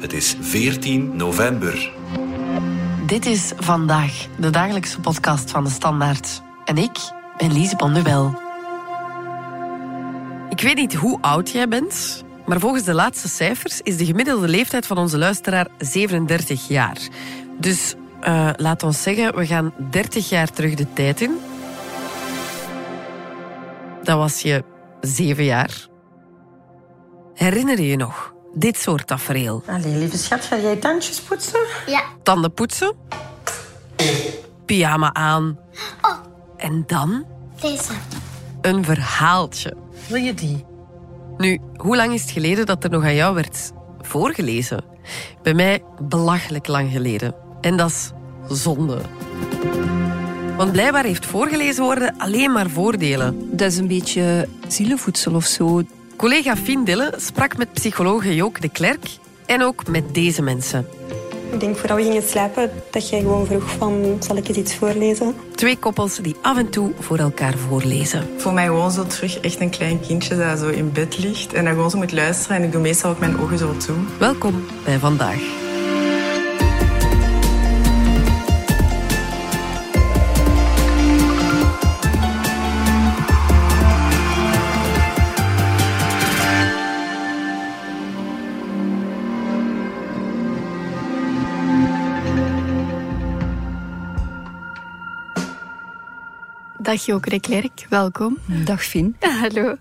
Het is 14 november. Dit is Vandaag, de dagelijkse podcast van de Standaard. En ik ben Lise Bonduel. Ik weet niet hoe oud jij bent, maar volgens de laatste cijfers is de gemiddelde leeftijd van onze luisteraar 37 jaar. Dus uh, laat ons zeggen, we gaan 30 jaar terug de tijd in. Dat was je zeven jaar. Herinner je je nog dit soort tafereel? Allee, lieve schat, ga jij tandjes poetsen? Ja. Tanden poetsen? Pyjama aan. Oh, En dan deze. een verhaaltje. Wil je die? Nu, hoe lang is het geleden dat er nog aan jou werd voorgelezen? Bij mij belachelijk lang geleden. En dat is zonde. Want blijkbaar heeft voorgelezen worden alleen maar voordelen. Dat is een beetje zielenvoedsel of zo. Collega Fien Dille sprak met psychologe Jook de Klerk en ook met deze mensen. Ik denk voordat we gingen slapen dat jij gewoon vroeg van zal ik eens iets voorlezen? Twee koppels die af en toe voor elkaar voorlezen. Voor mij gewoon zo terug echt een klein kindje dat zo in bed ligt en dat gewoon zo moet luisteren. En ik doe meestal ook mijn ogen zo toe. Welkom bij Vandaag. Dag Joke de Klerk, welkom. Dag Fien. Hallo.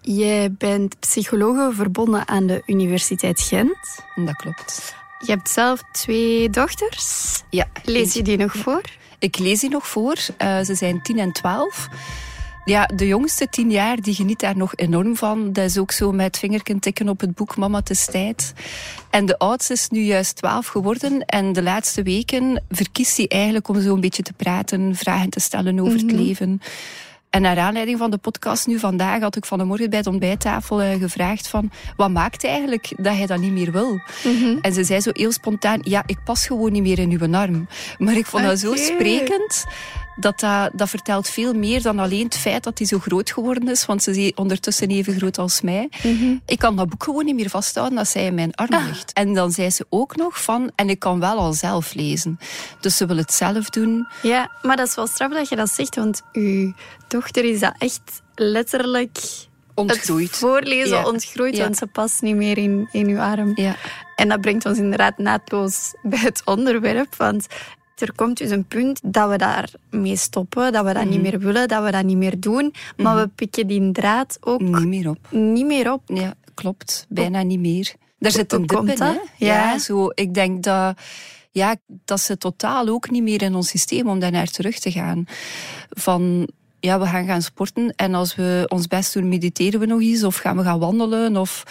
Jij bent psychologe verbonden aan de Universiteit Gent. Dat klopt. Je hebt zelf twee dochters. Ja. Lees je die nog voor? Ik lees die nog voor. Eh, ze zijn 10 en 12. Ja, de jongste tien jaar die geniet daar nog enorm van. Dat is ook zo met vingerken tikken op het boek Mama, het is tijd. En de oudste is nu juist 12 geworden. En de laatste weken verkiest hij eigenlijk om zo een beetje te praten, vragen te stellen over het leven. En naar aanleiding van de podcast nu vandaag had ik vanmorgen bij de ontbijttafel eh, gevraagd van wat maakt eigenlijk dat hij dat niet meer wil? En ze zei zo heel spontaan, ja, ik pas gewoon niet meer in uw arm. Maar ik vond dat zo Oké. sprekend. Dat, dat, dat vertelt veel meer dan alleen het feit dat hij zo groot geworden is. Want ze is ondertussen even groot als mij. Ik kan dat boek gewoon niet meer vasthouden als zij in mijn arm ligt. En dan zei ze ook nog van, en ik kan wel al zelf lezen. Dus ze wil het zelf doen. Ja, maar dat is wel straf dat je dat zegt, want uw dochter is dat echt letterlijk Ontgroeid. het voorlezen Ja. ontgroeid, Ja. want ze past niet meer in, in uw arm. Ja. En dat brengt ons inderdaad naadloos bij het onderwerp. Want er komt dus een punt dat we daarmee stoppen, dat we dat niet meer willen, dat we dat niet meer doen. Maar we pikken die draad ook Niet meer op. niet meer op. Ja, klopt. Bijna niet meer. Daar zit een dip in, hè? Ja. zo. Ik denk dat, ja, dat ze totaal ook niet meer in ons systeem om daar naar terug te gaan. Van, ja, we gaan gaan sporten en als we ons best doen, mediteren we nog eens of gaan we gaan wandelen. Of,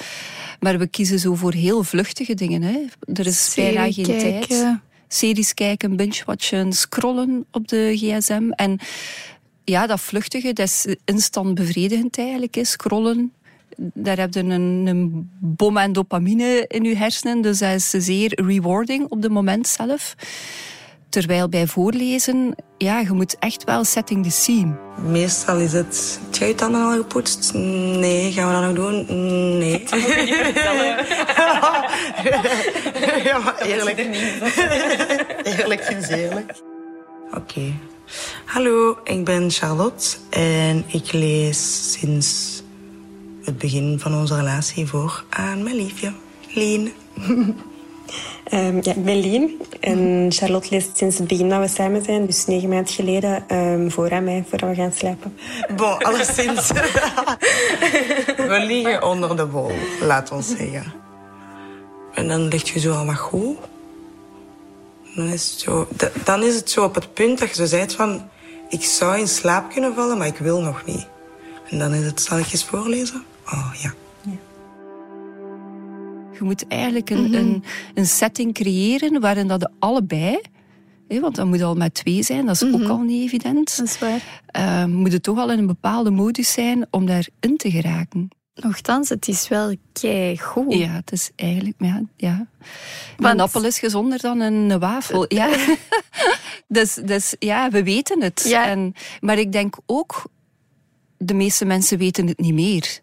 maar we kiezen zo voor heel vluchtige dingen. Hè? Er is bijna geen tijd. Series kijken, binge-watchen, scrollen op de gsm. En ja, dat vluchtige, dat is instant bevredigend eigenlijk. Hè. Scrollen, daar heb je een, een bom aan dopamine in je hersenen. Dus dat is zeer rewarding op het moment zelf. Terwijl bij voorlezen, ja, je moet echt wel setting the scene. Meestal is het... Heb jij je tanden al gepoetst? Nee. Gaan we dat nog doen? Nee. ja, maar eerlijk. eerlijk is eerlijk. Oké. Hallo, ik ben Charlotte en ik lees sinds het begin van onze relatie voor aan mijn liefje, Lien. Ehm, ja, ik ben Lien en Charlotte leest sinds het begin dat we samen zijn, dus negen maanden geleden, ehm, voor aan mij, voordat we gaan slapen. Bon, alleszins. We liggen onder de wol, laat ons zeggen. En dan ligt je zo al wat goed. Dan is, het zo, dan is het zo op het punt dat je zo zegt van... Ik zou in slaap kunnen vallen, maar ik wil nog niet. En dan is het, zal ik eens voorlezen? Oh, ja. Je moet eigenlijk een, een, een setting creëren waarin dat de allebei... want dat moet al met twee zijn, dat is ook al niet evident. Dat is waar. eh, moet het toch al in een bepaalde modus zijn om daarin te geraken. Nochtans, het is wel keigoed. Ja, het is eigenlijk... Ja, ja. Want- Een appel is gezonder dan een wafel. Ja. dus, dus ja, we weten het. Ja. En, maar ik denk ook, de meeste mensen weten het niet meer.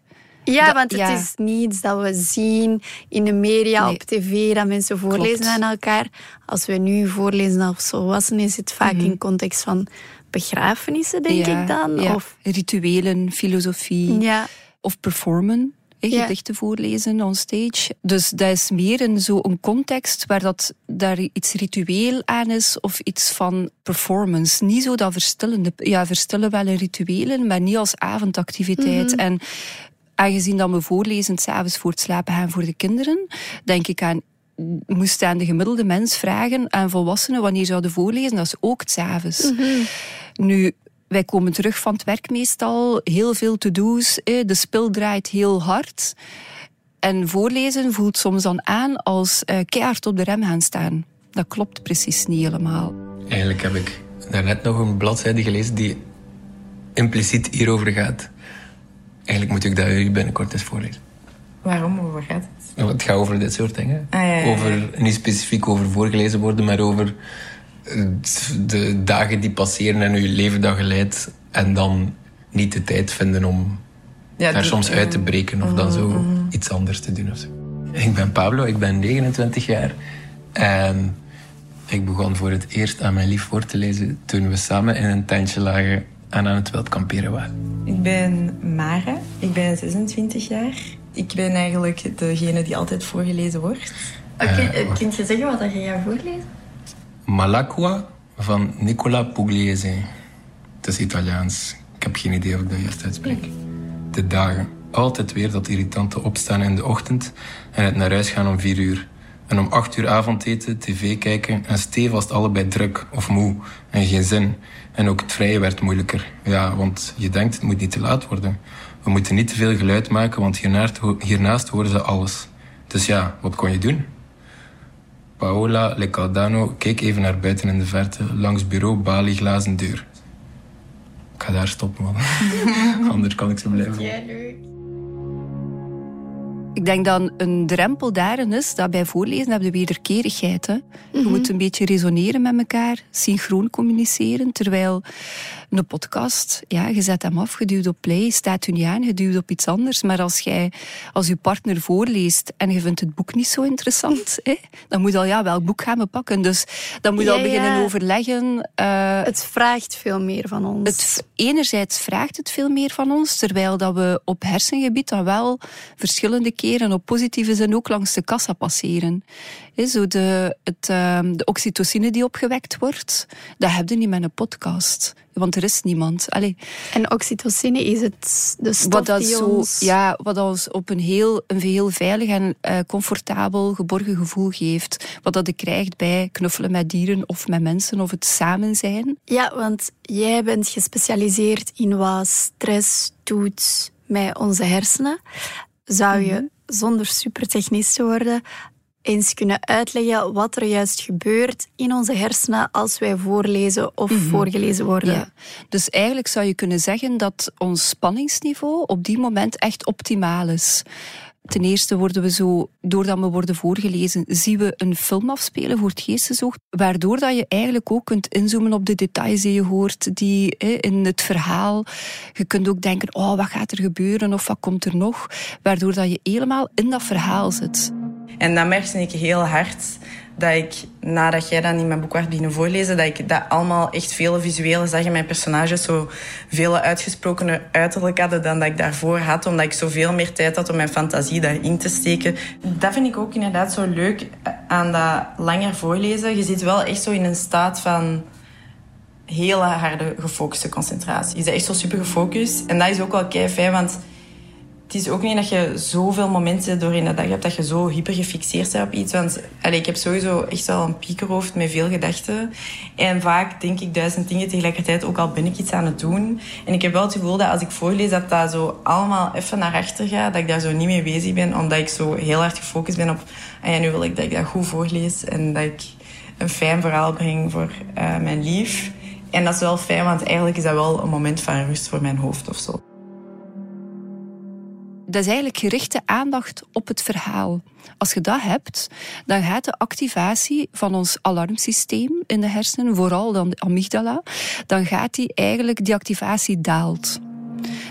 Ja, Dat- want het ja. is niets dat we zien in de media, Nee. op tv, dat mensen voorlezen Klopt. aan elkaar. Als we nu voorlezen als volwassenen, is het vaak in context van begrafenissen, denk Mhm. Ja, ik dan. ja. Of, Rituelen, filosofie ja. of performen. Gedichten voorlezen on stage. Dus dat is meer een, zo een context waar dat, daar iets ritueel aan is of iets van performance. Niet zo dat verstillende. Ja, verstillen wel in rituelen, maar niet als avondactiviteit. Mhm. En aangezien dat we voorlezen s'avonds voor het slapen gaan voor de kinderen, denk ik aan moest aan de gemiddelde mens vragen, aan volwassenen, wanneer zouden voorlezen, dat is ook het s'avonds. Nu, wij komen terug van het werk meestal, heel veel to-do's, eh, de spil draait heel hard. En voorlezen voelt soms dan aan als eh, keihard op de rem gaan staan. Dat klopt precies niet helemaal. Eigenlijk heb ik daarnet nog een bladzijde gelezen die impliciet hierover gaat. Eigenlijk moet ik dat jullie binnenkort eens voorlezen. Waarom? Over gaat het? Het gaat over dit soort dingen. Ah, ja. Over, niet specifiek over voorgelezen worden, maar over eh, de dagen die passeren en je leven dat je leidt. En dan niet de tijd vinden om Ja, daar die- soms uit te breken of dan zo iets anders te doen. Of zo. Ik ben Pablo, ik ben 29 jaar. En ik begon voor het eerst aan mijn lief voor te lezen toen we samen in een tentje lagen en aan het wild kamperen waren. Ik ben Mara, ik ben 26 jaar. Ik ben eigenlijk degene die altijd voorgelezen wordt. Eh, wacht. Kun je zeggen wat je gaat voorlezen? Malacqua van Nicola Pugliese. Het is Italiaans. Ik heb geen idee of ik dat juist uitspreek. De dagen. Altijd weer dat irritante opstaan in de ochtend en het naar huis gaan om vier uur. En om acht uur avondeten, tv kijken en stevast allebei druk of moe en geen zin. En ook het vrije werd moeilijker. Ja, want je denkt het moet niet te laat worden. We moeten niet te veel geluid maken, want hiernaast, horen ze alles. Dus ja, wat kon je doen? Paola Lecaldano keek even naar buiten in de verte, langs bureau Bali glazen deur. Ik ga daar stoppen, man. Anders kan ik zo blijven. Ik denk dan een drempel daarin is dat bij voorlezen heb je wederkerigheid. Hè. Je moet een beetje resoneren met elkaar, synchroon communiceren. Terwijl een podcast, ja, je zet hem af, je duwt op play, staat u niet aan, je duwt op iets anders. Maar als jij als je partner voorleest en je vindt het boek niet zo interessant, hè, dan moet je al, ja, welk boek gaan we pakken? Dus dan moet je Ja, al beginnen ja. overleggen. eh, Het vraagt veel meer van ons. het, enerzijds vraagt het veel meer van ons, terwijl dat we op hersengebied dan wel verschillende keren op positieve zin ook langs de kassa passeren. He, zo de, het, ehm, de oxytocine die opgewekt wordt, dat heb je niet met een podcast. Want er is niemand. Allee, En oxytocine is het, de stof wat dat die zo, ons... ja, wat ons op een heel, een heel veilig en eh, comfortabel, geborgen gevoel geeft. Wat dat je krijgt bij knuffelen met dieren of met mensen of het samen zijn. Ja, want jij bent gespecialiseerd in wat stress doet met onze hersenen. Zou je, Mhm. zonder supertechnisch te worden, eens kunnen uitleggen wat er juist gebeurt in onze hersenen als wij voorlezen of voorgelezen worden? Mhm. Ja. Dus eigenlijk zou je kunnen zeggen dat ons spanningsniveau op die moment echt optimaal is. Ten eerste worden we zo, doordat we worden voorgelezen, zien we een film afspelen voor het geestesoog, waardoor dat je eigenlijk ook kunt inzoomen op de details die je hoort, die hè, in het verhaal. Je kunt ook denken, oh, wat gaat er gebeuren of wat komt er nog, waardoor dat je helemaal in dat verhaal zit. En dan merkte ik heel hard dat ik, nadat jij dan in mijn boek werd beginnen voorlezen, dat ik dat allemaal echt vele visuele zag en mijn personages zo vele uitgesprokene uiterlijk hadden dan dat ik daarvoor had, omdat ik zoveel meer tijd had om mijn fantasie daarin te steken. Dat vind ik ook inderdaad zo leuk aan dat langer voorlezen. Je zit wel echt zo in een staat van hele harde gefocuste concentratie. Je bent echt zo super gefocust. En dat is ook wel kei fijn, want het is ook niet dat je zoveel momenten door in de dag hebt dat je zo hyper gefixeerd bent op iets. Want allee, ik heb sowieso echt wel een piekerhoofd met veel gedachten. En vaak denk ik duizend dingen tegelijkertijd, ook al ben ik iets aan het doen. En ik heb wel het gevoel dat als ik voorlees, dat dat zo allemaal even naar achter gaat. Dat ik daar zo niet mee bezig ben, omdat ik zo heel hard gefocust ben op... En ja, nu wil ik dat ik dat goed voorlees en dat ik een fijn verhaal breng voor eh, mijn lief. En dat is wel fijn, want eigenlijk is dat wel een moment van rust voor mijn hoofd of zo. Dat is eigenlijk gerichte aandacht op het verhaal. Als je dat hebt, dan gaat de activatie van ons alarmsysteem in de hersenen, vooral dan de amygdala, dan gaat die eigenlijk, die activatie daalt.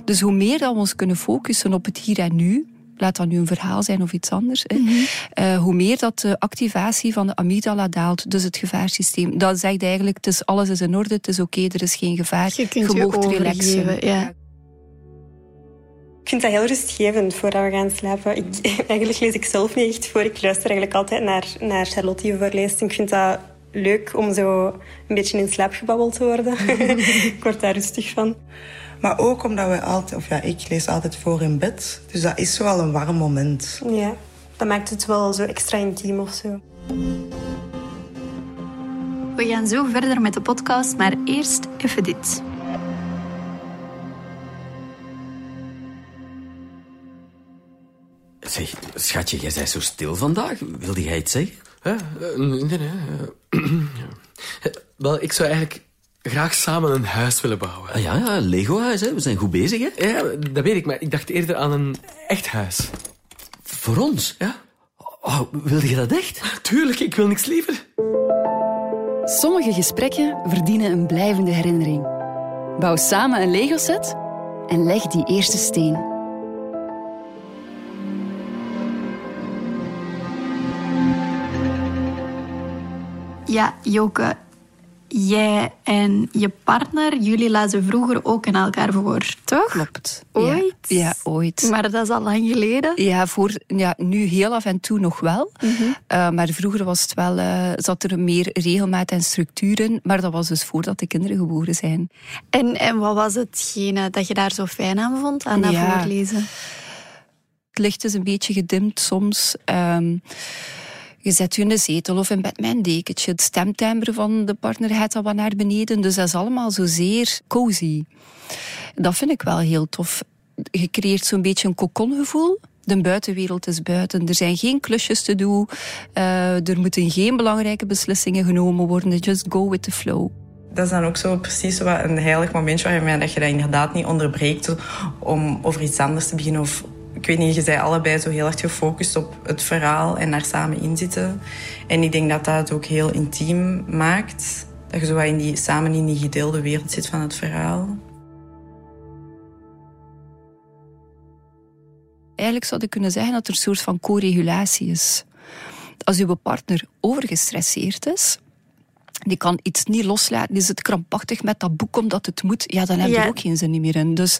Dus hoe meer dat we ons kunnen focussen op het hier en nu, laat dat nu een verhaal zijn of iets anders, Mhm. eh, hoe meer dat de activatie van de amygdala daalt, dus het gevaarsysteem, dat zegt eigenlijk, het is, alles is in orde, het is oké, er is geen gevaar, Je kunt je moogt overgeven, ja. Ik vind dat heel rustgevend voordat we gaan slapen. Ik, eigenlijk lees ik zelf niet echt voor. Ik luister eigenlijk altijd naar, naar Charlotte die voorleest. Ik vind dat leuk om zo een beetje in slaap gebabbeld te worden. ik word daar rustig van. Maar ook omdat we altijd, of ja, ik lees altijd voor in bed. Dus dat is wel een warm moment. Ja, dat maakt het wel zo extra intiem of zo. We gaan zo verder met de podcast, maar eerst even dit. Zeg, schatje, jij bent zo stil vandaag. Wilde jij iets zeggen? Eh, nee, nee. eh, ja. Wel, ik zou eigenlijk graag samen een huis willen bouwen. Ah, ja, ja, Lego-huis, hè. We zijn goed bezig, hè. Ja, dat weet ik, maar ik dacht eerder aan een echt huis. Voor ons? Ja? Oh, wilde je dat echt? Tuurlijk, ik wil niks liever. Sommige gesprekken verdienen een blijvende herinnering. Bouw samen een Lego-set en leg die eerste steen. Ja, Joke, jij en je partner, jullie lazen vroeger ook aan elkaar voor, toch? Klopt. Ooit? Ja, ja, ooit. Maar dat is al lang geleden. Ja, voor, ja, nu heel af en toe nog wel. Eh, maar vroeger was het wel, eh, zat er meer regelmaat en structuur in. Maar dat was dus voordat de kinderen geboren zijn. En, en wat was hetgene dat je daar zo fijn aan vond, aan dat Ja. voorlezen? Het licht is een beetje gedimd soms. Ehm, je zet je in de zetel of in bed met een dekentje. Het stemtimbre van de partner gaat al wat naar beneden. Dus dat is allemaal zo zeer cozy. Dat vind ik wel heel tof. Je creëert zo'n beetje een kokongevoel. De buitenwereld is buiten. Er zijn geen klusjes te doen. Eh, er moeten geen belangrijke beslissingen genomen worden. Just go with the flow. Dat is dan ook zo precies wat een heilig momentje waarmee dat je dat inderdaad niet onderbreekt om over iets anders te beginnen. Of, ik weet niet, je zei allebei zo heel erg gefocust op het verhaal en daar samen in zitten. En ik denk dat dat het ook heel intiem maakt. Dat je zo wat in die, samen in die gedeelde wereld zit van het verhaal. Eigenlijk zou ik kunnen zeggen dat er een soort van co-regulatie is. Als uw partner overgestresseerd is, die kan iets niet loslaten, die zit krampachtig met dat boek omdat het moet, ja, dan heb je Ja. er ook geen zin meer in. Dus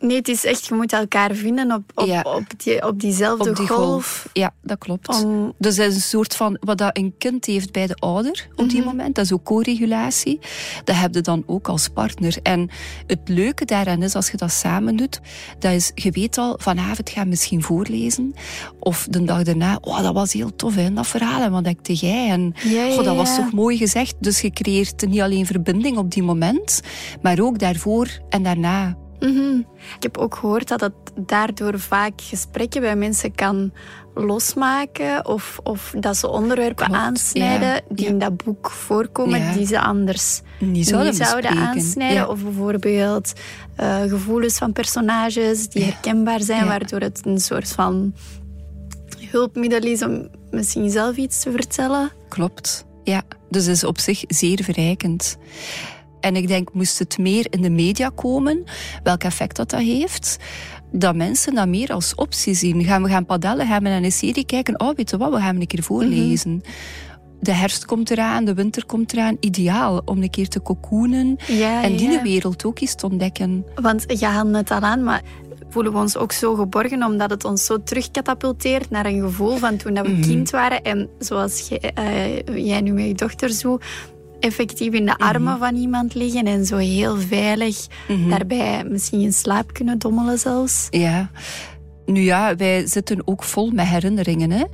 Nee, het is echt, je moet elkaar vinden op, op, Ja. op, die, op diezelfde op die golf. golf. Ja, dat klopt. Om- Dus dat is een soort van wat dat een kind heeft bij de ouder op die moment. Dat is ook co-regulatie. Dat heb je dan ook als partner. En het leuke daaraan is, als je dat samen doet, dat is, je weet al, vanavond ga je misschien voorlezen. Of de dag daarna, oh, dat was heel tof, hè, dat verhaal. En wat dekte jij? En Ja, ja, goh, dat was toch mooi gezegd. Dus je creëert niet alleen verbinding op die moment, maar ook daarvoor en daarna. Mhm. Ik heb ook gehoord dat het daardoor vaak gesprekken bij mensen kan losmaken. Of, of dat ze onderwerpen Klopt, aansnijden ja, die ja. in dat boek voorkomen, Ja. die ze anders Niet zouden aansnijden. Of bijvoorbeeld eh, gevoelens van personages die herkenbaar zijn, waardoor het een soort van hulpmiddel is om misschien zelf iets te vertellen. Klopt, ja. Dus het is op zich zeer verrijkend. En ik denk, moest het meer in de media komen, welk effect dat dat heeft, dat mensen dat meer als optie zien. Gaan we gaan padellen, gaan we naar een serie kijken, oh, weet je wat, we gaan een keer voorlezen. De herfst komt eraan, de winter komt eraan. Ideaal om een keer te cocoonen Ja, en die ja. wereld ook eens te ontdekken. Want je haalde het al aan, maar voelen we ons ook zo geborgen omdat het ons zo terugkatapulteert naar een gevoel van toen dat we Mhm. kind waren. En zoals jij, eh, jij nu met je dochter zo effectief in de Mhm. armen van iemand liggen en zo heel veilig daarbij misschien in slaap kunnen dommelen zelfs. Ja. Nu ja, wij zitten ook vol met herinneringen. Hè?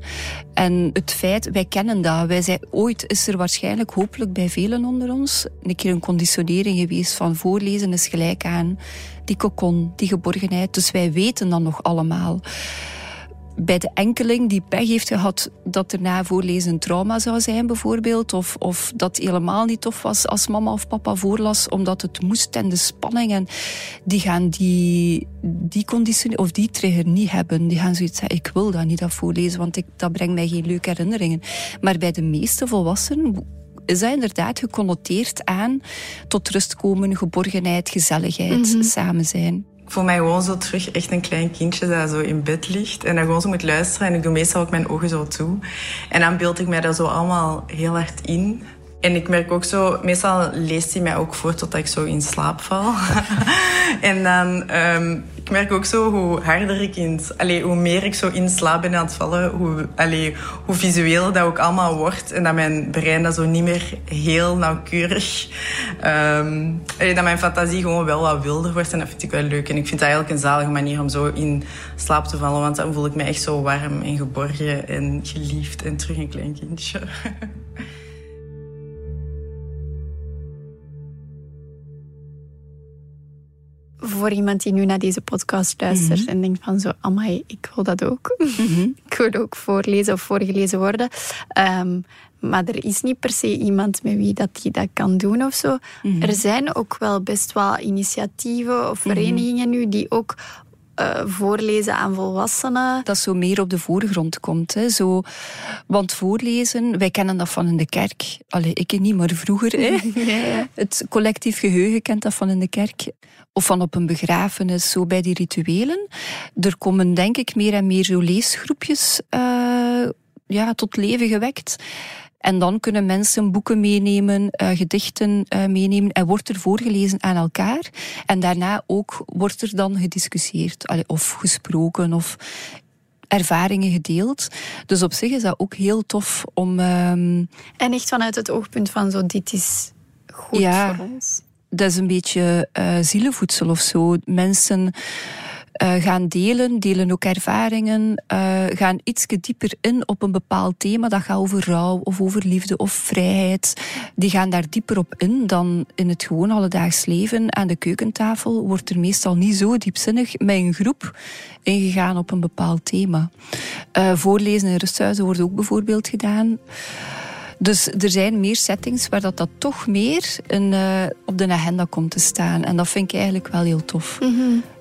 En het feit, wij kennen dat. Wij zijn, ooit is er waarschijnlijk, hopelijk bij velen onder ons, een keer een conditionering geweest van voorlezen is gelijk aan die kokon, die geborgenheid. Dus wij weten dat nog allemaal. Bij de enkeling die pech heeft gehad dat er na voorlezen een trauma zou zijn, bijvoorbeeld. Of, of dat het helemaal niet tof was als mama of papa voorlas, omdat het moest en de spanning. En die gaan die, die conditie of die trigger niet hebben. Die gaan zoiets zeggen: ik wil dat niet dat voorlezen, want ik, dat brengt mij geen leuke herinneringen. Maar bij de meeste volwassenen is dat inderdaad geconnoteerd aan tot rust komen, geborgenheid, gezelligheid, Mhm. samen zijn. Ik voel mij gewoon zo terug echt een klein kindje dat zo in bed ligt. En dan gewoon zo moet luisteren. En ik doe meestal ook mijn ogen zo toe. En dan beeld ik mij dat zo allemaal heel hard in. En ik merk ook zo, meestal leest hij mij ook voor totdat ik zo in slaap val. en dan, ehm, ik merk ook zo hoe harder ik in, allee, hoe meer ik zo in slaap ben aan het vallen, hoe, allee, hoe visueel dat ook allemaal wordt. En dat mijn brein dat zo niet meer heel nauwkeurig, allee, dat mijn fantasie gewoon wel wat wilder wordt. En dat vind ik wel leuk. En ik vind dat eigenlijk een zalige manier om zo in slaap te vallen, want dan voel ik me echt zo warm en geborgen en geliefd en terug een klein kindje. Voor iemand die nu naar deze podcast luistert Mhm. en denkt van zo, amai, ik wil dat ook. ik wil ook voorlezen of voorgelezen worden. Ehm, maar er is niet per se iemand met wie dat die dat kan doen of zo. Mhm. Er zijn ook wel best wel initiatieven of verenigingen nu die ook eh, voorlezen aan volwassenen. Dat zo meer op de voorgrond komt. Hè. Zo, want voorlezen, wij kennen dat van in de kerk. Allee, ik niet, maar vroeger. Hè. Het collectief geheugen kent dat van in de kerk. Of van op een begrafenis, zo bij die rituelen. Er komen denk ik meer en meer zo leesgroepjes eh, ja, tot leven gewekt. En dan kunnen mensen boeken meenemen, eh, gedichten eh, meenemen en wordt er voorgelezen aan elkaar. En daarna ook wordt er dan gediscussieerd allee, of gesproken of ervaringen gedeeld. Dus op zich is dat ook heel tof om... ehm, En echt vanuit het oogpunt van zo, dit is goed Ja. voor ons. Dat is een beetje eh zielenvoedsel of zo. Mensen eh, gaan delen, delen ook ervaringen, eh, gaan iets dieper in op een bepaald thema. Dat gaat over rouw of over liefde of vrijheid. Die gaan daar dieper op in dan in het gewoon alledaags leven. Aan de keukentafel wordt er meestal niet zo diepzinnig met een groep ingegaan op een bepaald thema. Voorlezen in rusthuizen wordt ook bijvoorbeeld gedaan. Dus er zijn meer settings waar dat, dat toch meer in, eh, op de agenda komt te staan. En dat vind ik eigenlijk wel heel tof.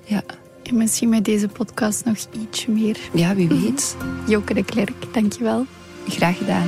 Ja. En misschien met deze podcast nog ietsje meer. ja, wie weet. Joke de Klerk, dankjewel. Graag gedaan.